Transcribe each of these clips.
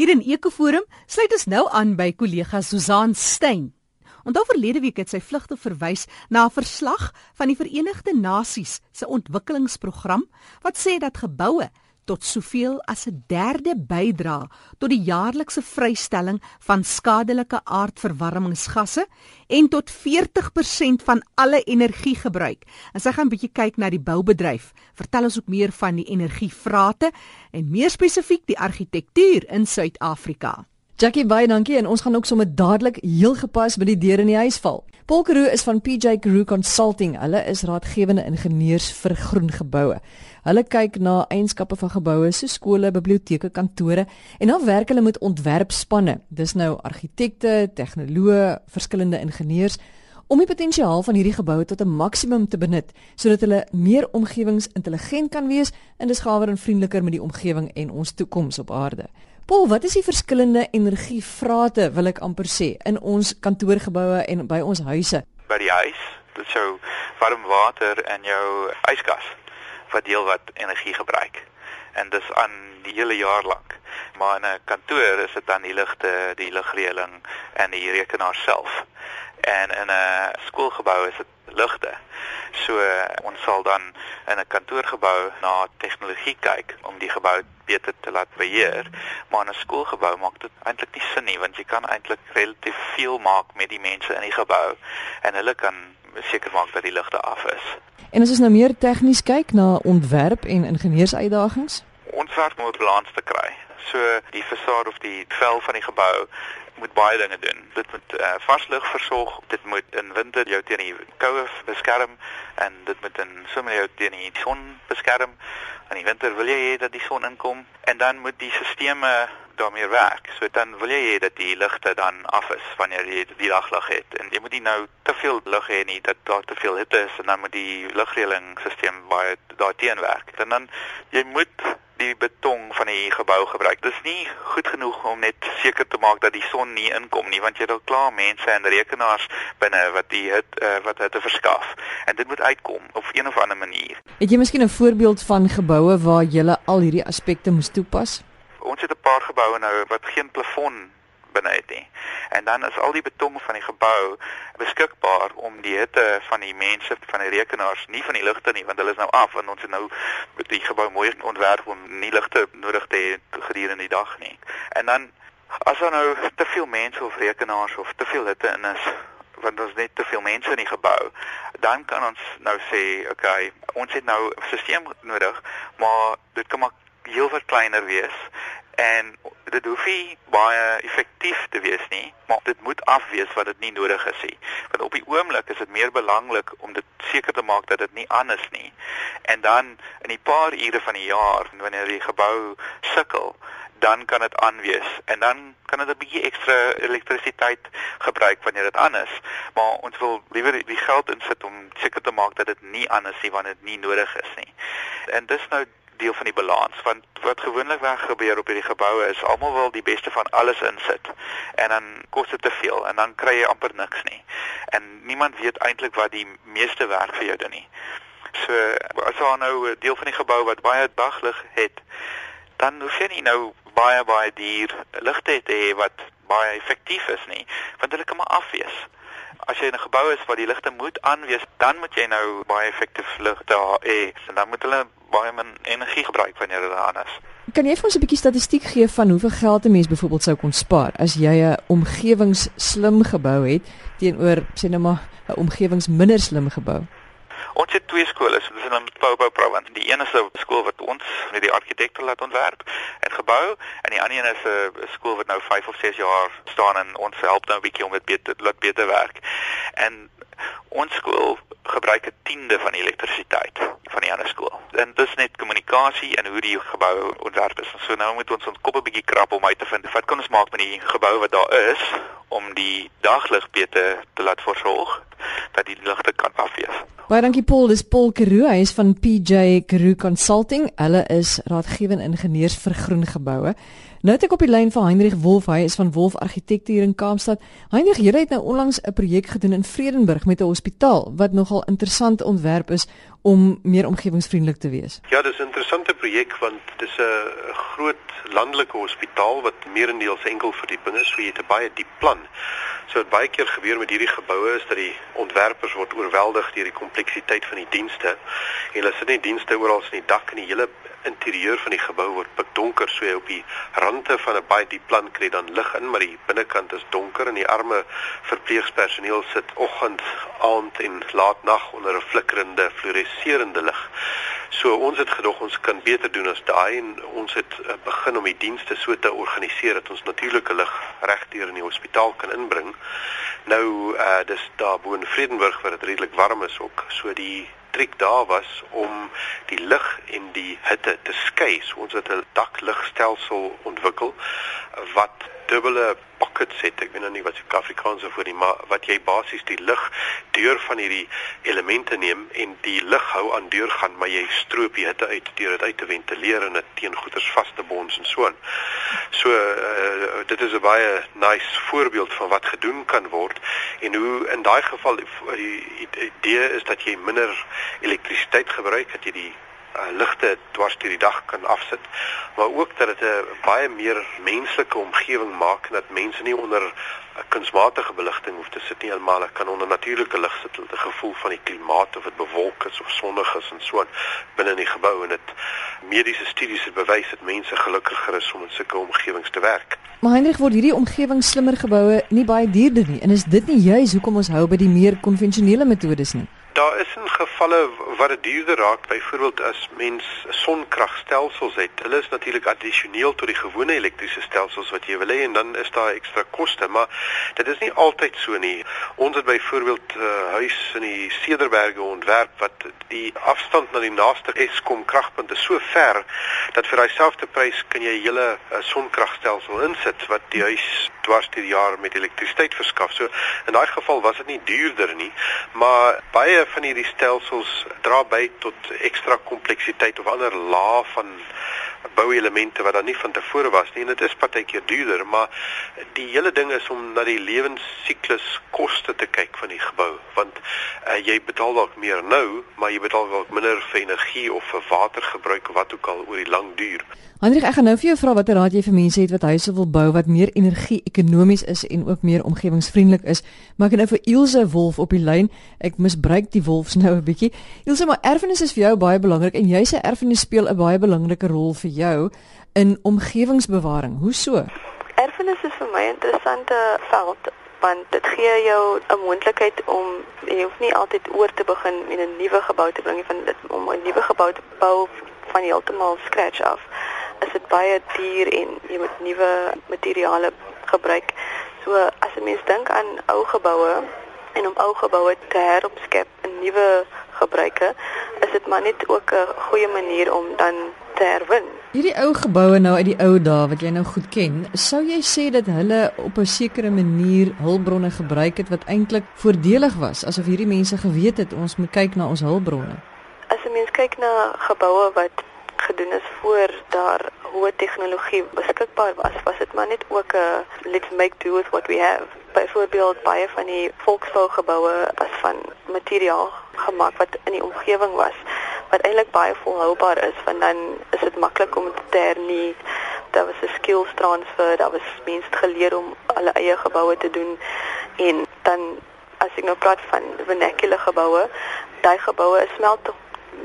Hier in Ekoforum sluit ons nou aan by kollega Susan Stein. Onthou verlede week het sy vlugte verwys na 'n verslag van die Verenigde Nasies se ontwikkelingsprogram wat sê dat geboue tot soveel as 'n derde bydra tot die jaarlikse vrystelling van skadelike aardverwarmingsgasse en tot 40% van alle energiegebruik. En sy gaan 'n bietjie kyk na die boubedryf. Vertel ons ook meer van die energievrate en meer spesifiek die argitektuur in Suid-Afrika. Jackie baie dankie en ons gaan ook sommer dadelik heel gepas by die deur in die huis val. Paul Karoo is van PJ Karoo Consulting. Hulle is raadgewende ingenieurs vir groen geboue. Hulle kyk na eienskappe van geboue soos skole, biblioteke, kantore en dan werk hulle met ontwerpspanne. Dis nou argitekte, tegnoloë, verskillende ingenieurs om die potensiaal van hierdie geboue tot 'n maksimum te benut sodat hulle meer omgewingsintelligent kan wees en dis gawer en vriendeliker met die omgewing en ons toekoms op aarde. Paul, wat is die verskillende energievrate wil ek amper sê in ons kantoorgeboue en by ons huise? By die huis, dit sou warm water en jou yskas wat deel wat energie gebruik. En dis aan die hele jaar lank. Maar in 'n kantoor is dit dan die ligte, die ligreëling en die rekenaar self. En in 'n skoolgebou is dit ligte. So ons sal dan in 'n kantoorgebou na tegnologie kyk om die gebou beter te laat beheer, maar in 'n skoolgebou maak dit eintlik nie sin nie want jy kan eintlik relatief veel maak met die mense in die gebou en hulle kan seker maak dat die ligte af is. En as ons nou meer tegnies kyk na ontwerp en ingenieursuitdagings, ons werk om 'n balans te kry. So die fasade of die vel van die gebou moet baie dinge doen. Dit moet uh, varslig versorg, dit moet in winter jou teen die koue beskerm en dit moet in somer jou teen die son beskerm. In die winter wil jy hê dat die son inkom en dan moet die stelsels daarmee werk. So dan wil jy hê dat die ligte dan af is wanneer jy die daglig het. En jy moet nie nou te veel lig hê nie dat daar te veel hitte is en dan moet die lugreëlingsstelsel baie daarteen werk. En dan jy moet die beton van die gebou gebruik. Dis nie goed genoeg om net seker te maak dat die son nie inkom nie, want jy het al klaar mense en rekenaars binne wat die het uh, wat dit verskaf. En dit moet uitkom op een of ander manier. Het jy miskien 'n voorbeeld van geboue waar jy al hierdie aspekte moes toepas? Ons het 'n paar geboue nou wat geen plafon binne het nie. En dan is al die beton van die gebou beskikbaar om die hitte van die mense van die rekenaars nie van die ligte nie want hulle is nou af en ons het nou die gebou mooi ontwerp om nie ligte nodig te hê gedurende die dag nie. En dan as daar nou te veel mense of rekenaars of te veel hitte in is want ons net te veel mense in die gebou, dan kan ons nou sê, okay, ons het nou 'n stelsel nodig, maar dit kan maar heelwat kleiner wees en dit hoef nie baie effektief te wees nie, maar dit moet afwees wat dit nie nodig is nie. Want op die oomblik is dit meer belangrik om dit seker te maak dat dit nie anders nie. En dan in die paar ure van die jaar wanneer die gebou sukkel, dan kan dit aanwees en dan kan dit 'n bietjie ekstra elektrisiteit gebruik wanneer dit aan is. Maar ons wil liewer die geld insit om seker te maak dat dit nie anders is wanneer dit nie nodig is nie. En dis nou deel van die balans want wat gewoonlik waar gebeur op hierdie geboue is almal wil die beste van alles insit en dan kos dit te veel en dan kry jy amper niks nie. En niemand weet eintlik wat die meeste werk vir jou doen nie. So as daar nou 'n deel van die gebou wat baie daglig het dan hoef jy nie nou baie baie duur ligte te hê wat baie effektief is nie want hulle kan maar afwees. As jy in 'n gebou is waar die ligte moet aanwees, dan moet jy nou baie effektief ligte hê en dan moet hulle baie min energie gebruik wanneer dit aan is. Kan jy vir ons 'n bietjie statistiek gee van hoeveel geld 'n mens byvoorbeeld sou kon spaar as jy 'n omgewingsslim gebou het teenoor sê nou maar 'n omgewingsminder slim gebou? Ons het twee skole, so dis in Limpopo Province. Die een is 'n skool wat ons met die argitekte laat ontwerp en gebou en die ander een is 'n skool wat nou 5 of 6 jaar staan en ons help nou 'n bietjie om dit beter laat beter werk. En ons skool gebruik 'n tiende van die elektrisiteit van die ander skool. En dis net kommunikasie en hoe die gebou ontwerp is. So nou moet ons ons kop 'n bietjie krap om uit te vind wat kan ons maak met die gebou wat daar is om die daglig beter te laat versorg dat die ligte kan afwees. Baie dankie Paul, dis Paul Karoo, hy is van PJ Karoo Consulting. Hulle is raadgewende ingenieurs vir groen geboue. Nou het ek op die lyn van Heinrich Wolf, hy is van Wolf Argitekte hier in Kaapstad. Heinrich, jy het nou onlangs 'n projek gedoen in Vredenburg met 'n hospitaal wat nogal interessant ontwerp is om meer omgewingsvriendelik te wees. Ja, dis 'n interessante projek want dis 'n groot landelike hospitaal wat meerendeels enkel verdieping is, so jy het 'n baie diep plan. So wat baie keer gebeur met hierdie geboue is dat die ontwerpers word oorweldig deur die kompleksiteit van die dienste en hulle sit net dienste oral in die dak en die hele interieur van die gebou word pikdonker so jy op die rande van 'n baie diep plan kry dan lig in maar die binnekant is donker en die arme verpleegpersoneel sit oggend, aand en laat nag onder 'n flikkerende fluoreserende lig. So ons het gedog ons kan beter doen as daai en ons het uh, begin om die dienste so te organiseer dat ons natuurlike lig regdeur in die hospitaal kan inbring. Nou uh dis daar bo in Vredenburg waar dit redelik warm is ook. So die triek daar was om die lig en die hitte te skei. So ons het 'n dakligstelsel ontwikkel wat dubbele pockets het. Ek weet nou nie wat se Afrikaans of vir die maar wat jy basies die lig deur van hierdie elemente neem en die lig hou aan deur gaan, maar jy stroop die hitte uit deur dit uit te ventileer en dit teen goeders vas te bonds en so aan. So uh, dit is 'n baie nice voorbeeld van wat gedoen kan word en hoe in daai geval die idee is dat jy minder elektrisiteit gebruik, dat jy die uh, ligte dwars deur die dag kan afsit, maar ook dat dit 'n baie meer menslike omgewing maak en dat mense nie onder 'n kunsmatige beligting hoef te sit nie, almal kan onder natuurlike lig sit met 'n gevoel van die klimaat of dit bewolk is of sonnig is en so aan binne in die gebou en dit mediese studies het bewys dat mense gelukkiger is om in sulke omgewings te werk. Maar Heinrich word hierdie omgewing slimmer geboue nie baie duurder nie en is dit nie juis hoekom ons hou by die meer konvensionele metodes nie? Daar is in gevalle waar dit duurder raak, byvoorbeeld as mens sonkragstelsels het. Hulle is natuurlik addisioneel tot die gewone elektriese stelsels wat jy wil hê en dan is daar ekstra koste, maar dit is nie altyd so nie. Ons het byvoorbeeld 'n uh, huis in die Cederberge ontwerp wat die afstand na die naaste Eskom kragpunt is so ver dat vir dieselfde prys kan jy 'n hele uh, sonkragstelsel insit wat die huis dwars deur die jaar met elektrisiteit verskaf. So in daai geval was dit nie duurder nie, maar baie van hierdie stelsels dra by tot ekstra kompleksiteit of ander lae van bouelemente wat dan nie van tevore was nie en dit is partykeer duurder maar die hele ding is om na die lewensiklus koste te kyk van die gebou want uh, jy betaal dalk meer nou maar jy betaal dalk minder vir energie of vir watergebruik of wat ook al oor die lang duur. Hendrik ek gaan nou vir jou vra watter raad jy vir mense het wat huise wil bou wat meer energie-ekonomies is en ook meer omgewingsvriendelik is maar ek het nou vir Ilse Wolf op die lyn ek misbruik die wolfs nou 'n bietjie Ilse maar erfenis is vir jou baie belangrik en jy sê erfenis speel 'n baie belangrike rol vir jou in omgewingsbewaring. Hoe so? Erfenis is vir my 'n interessante veld want dit gee jou 'n moontlikheid om jy hoef nie altyd oor te begin en 'n nuwe gebou te bring van dit om 'n nuwe gebou te bou van heeltemal scratch af. Is dit baie duur en jy moet nuwe materiale gebruik. So as 'n mens dink aan ou geboue en om ou geboue te heropskep in nuwe gebruike, is dit maar net ook 'n goeie manier om dan te herwin. Hierdie ou geboue nou uit die ou dae wat jy nou goed ken, sou jy sê dat hulle op 'n sekere manier hulpbronne gebruik het wat eintlik voordelig was, asof hierdie mense geweet het ons moet kyk na ons hulpbronne. As 'n mens kyk na geboue wat gedoen is voor daar hoë tegnologie beskikbaar was, was dit maar net ook 'n let's make do with what we have. Byvoorbeeld baie van die volksbougeboue was van materiaal gemaak wat in die omgewing was wat eintlik baie volhoubaar is want dan is dit maklik om te hernie. Daar was 'n skills transfer, daar was mense geleer om hulle eie geboue te doen en dan as ek nou praat van vernacular geboue, daai geboue smelt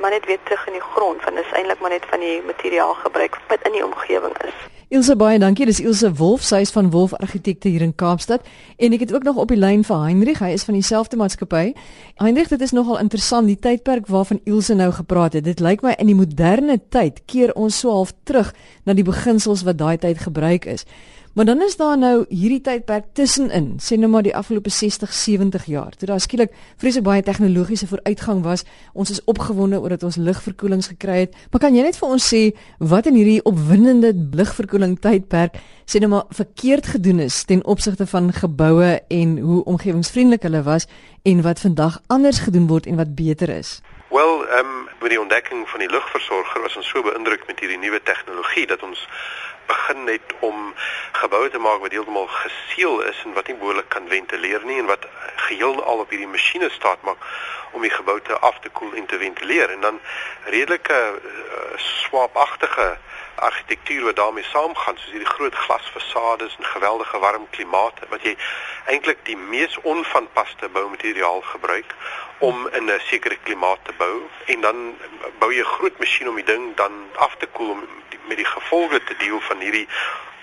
maar net weer terug in die grond want dit is eintlik maar net van die materiaal gebruik wat in die omgewing is. Ilse baie dankie. Dis Ilse Wolf, sy is van Wolf Argitekte hier in Kaapstad en ek het ook nog op die lyn vir Heinrich. Hy is van dieselfde maatskappy. Heinrich, dit is nogal interessant die tydperk waarvan Ilse nou gepraat het. Dit lyk my in die moderne tyd keer ons so half terug na die beginsels wat daai tyd gebruik is. Maar dan is daar nou hierdie tydperk tussenin, sê nou maar die afgelope 60, 70 jaar. Toe daar skielik vreeslik baie tegnologiese vooruitgang was. Ons is opgewonde oor dat ons lugverkoelings gekry het. Maar kan jy net vir ons sê wat in hierdie opwindende lugverkoeling tydperk sê nou maar verkeerd gedoen is ten opsigte van geboue en hoe omgewingsvriendelik hulle was en wat vandag anders gedoen word en wat beter is? Wel, ehm um, met die ontdekking van die lugversorger was ons so beïndruk met hierdie nuwe tegnologie dat ons begin het om geboue te maak wat heeltemal geseël is en wat nie behoorlik kan ventileer nie en wat geheel al op hierdie masjiene staat maak om die gebou te af te koel en te ventileer. En dan redelike uh, swaapagtige argitektuur wat daarmee saamgaan soos hierdie groot glasfasades en geweldige warm klimate wat jy eintlik die mees onvanpaste boumateriaal gebruik om in 'n sekere klimaat te bou. En dan bou jy 'n groot masjien om die ding dan af te koel om die, met die gevolge te deel van hierdie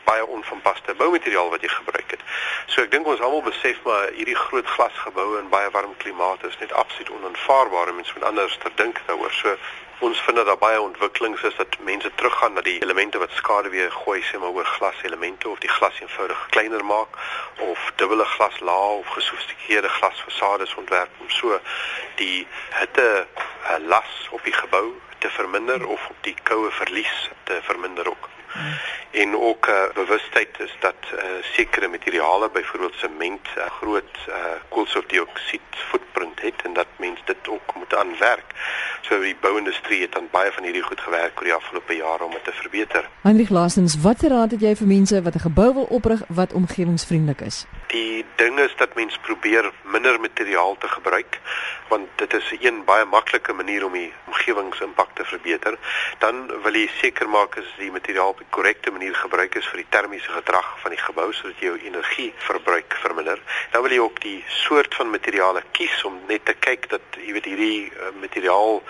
baie onvanpaste boumateriaal wat jy gebruik het. So ek dink ons almal besef maar hierdie groot glasgeboue in baie warm klimate is net absoluut onaanvaarbaar en mens moet anders ter dink daaroor. So ons vind dat baie ontwikkelings is dat mense teruggaan na die elemente wat skade weer gooi sê maar oor glaselemente of die glas eenvoudig kleiner maak of dubbele glaslaag of gesofistikeerde glasfasades ontwerp om so die hitte uh, las op die gebou te verminder of op die koue verlies te verminder ook. En ook uh, bewustheid is dat uh, sekere materiale byvoorbeeld sement 'n uh, groot uh, koolstofdioksied footprint het en dat mense dit ook moet aanwerk. So die bouindustrie het aan baie van hierdie goed gewerk oor die afgelope jare om dit te verbeter. Hendrik Laasens, watter raad het jy vir mense wat 'n gebou wil oprig wat omgewingsvriendelik is? Die ding is dat mense probeer minder materiaal te gebruik want dit is 'n een baie maklike manier om die omgewingsimpak te verbeter. Dan wil jy seker maak as die materiaal korrekte manier gebruik is vir die termiese gedrag van die gebou sodat jy jou energieverbruik verminder. Dan wil jy ook die soort van materiale kies om net te kyk dat jy weet hierdie uh, materiaal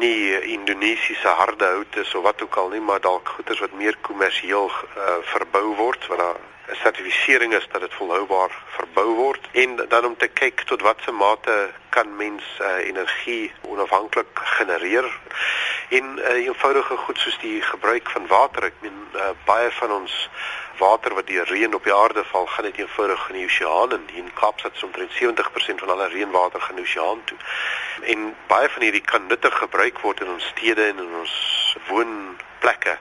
nie Indonesiese harde hout is of wat ook al nie, maar dalk goeder wat meer kommersieel uh, verbou word wat daar sertifisering is dat dit volhoubaar verbou word en dan om te kyk tot watter mate kan mens uh, energie onafhanklik genereer en uh, eenvoudige goed soos die gebruik van water. Ek meen uh, baie van ons water wat deur reën op die aarde val gaan net eenvoudig in die oseaan en in Kaapstad is omtrent 70% van alle reënwater gaan oseaan toe. En baie van hierdie kan nuttig gebruik word in ons stede en in ons woonplekke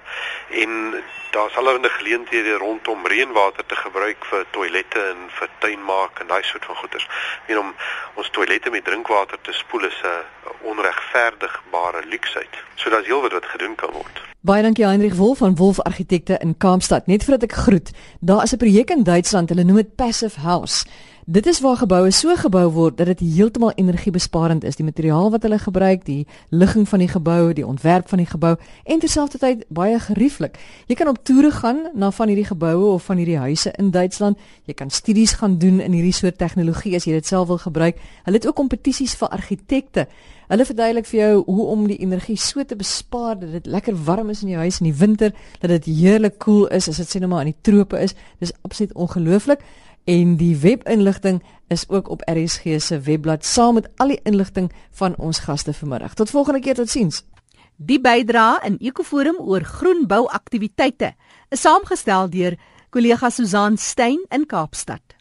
en daar's allerlei geleenthede rondom reënwater te gebruik vir toilette en vir tuinmaak en daai soort van goeders. Ek meen om ons toilette met drinkwater te spoel is 'n onregverdigbare luksheid. So daar's heelwat wat gedoen kan word. Baie dankie Heinrich Wolf van Wolf Argitekte in Kaapstad. Net voordat ek groet, daar is 'n projek in Duitsland, hulle noem dit Passive House. Dit is waar geboue so gebou word dat dit heeltemal energiebesparend is. Die materiaal wat hulle gebruik, die ligging van die gebou, die ontwerp van die gebou en terselfdertyd baie gerieflik. Jy kan op toere gaan na van hierdie geboue of van hierdie huise in Duitsland. Jy kan studies gaan doen in hierdie soort tegnologie as jy dit self wil gebruik. Hulle het ook kompetisies vir argitekte. Hulle verduidelik vir jou hoe om die energie so te bespaar dat dit lekker warm is in jou huis in die winter, dat dit heerlik koel cool is as dit sê nou maar in die trope is. Dis absoluut ongelooflik en die webinligting is ook op RSG se webblad saam met al die inligting van ons gaste vanmiddag. Tot volgende keer totsiens. Die bydra in Ekoforum oor groenbouaktiwiteite is saamgestel deur kollega Susan Stein in Kaapstad.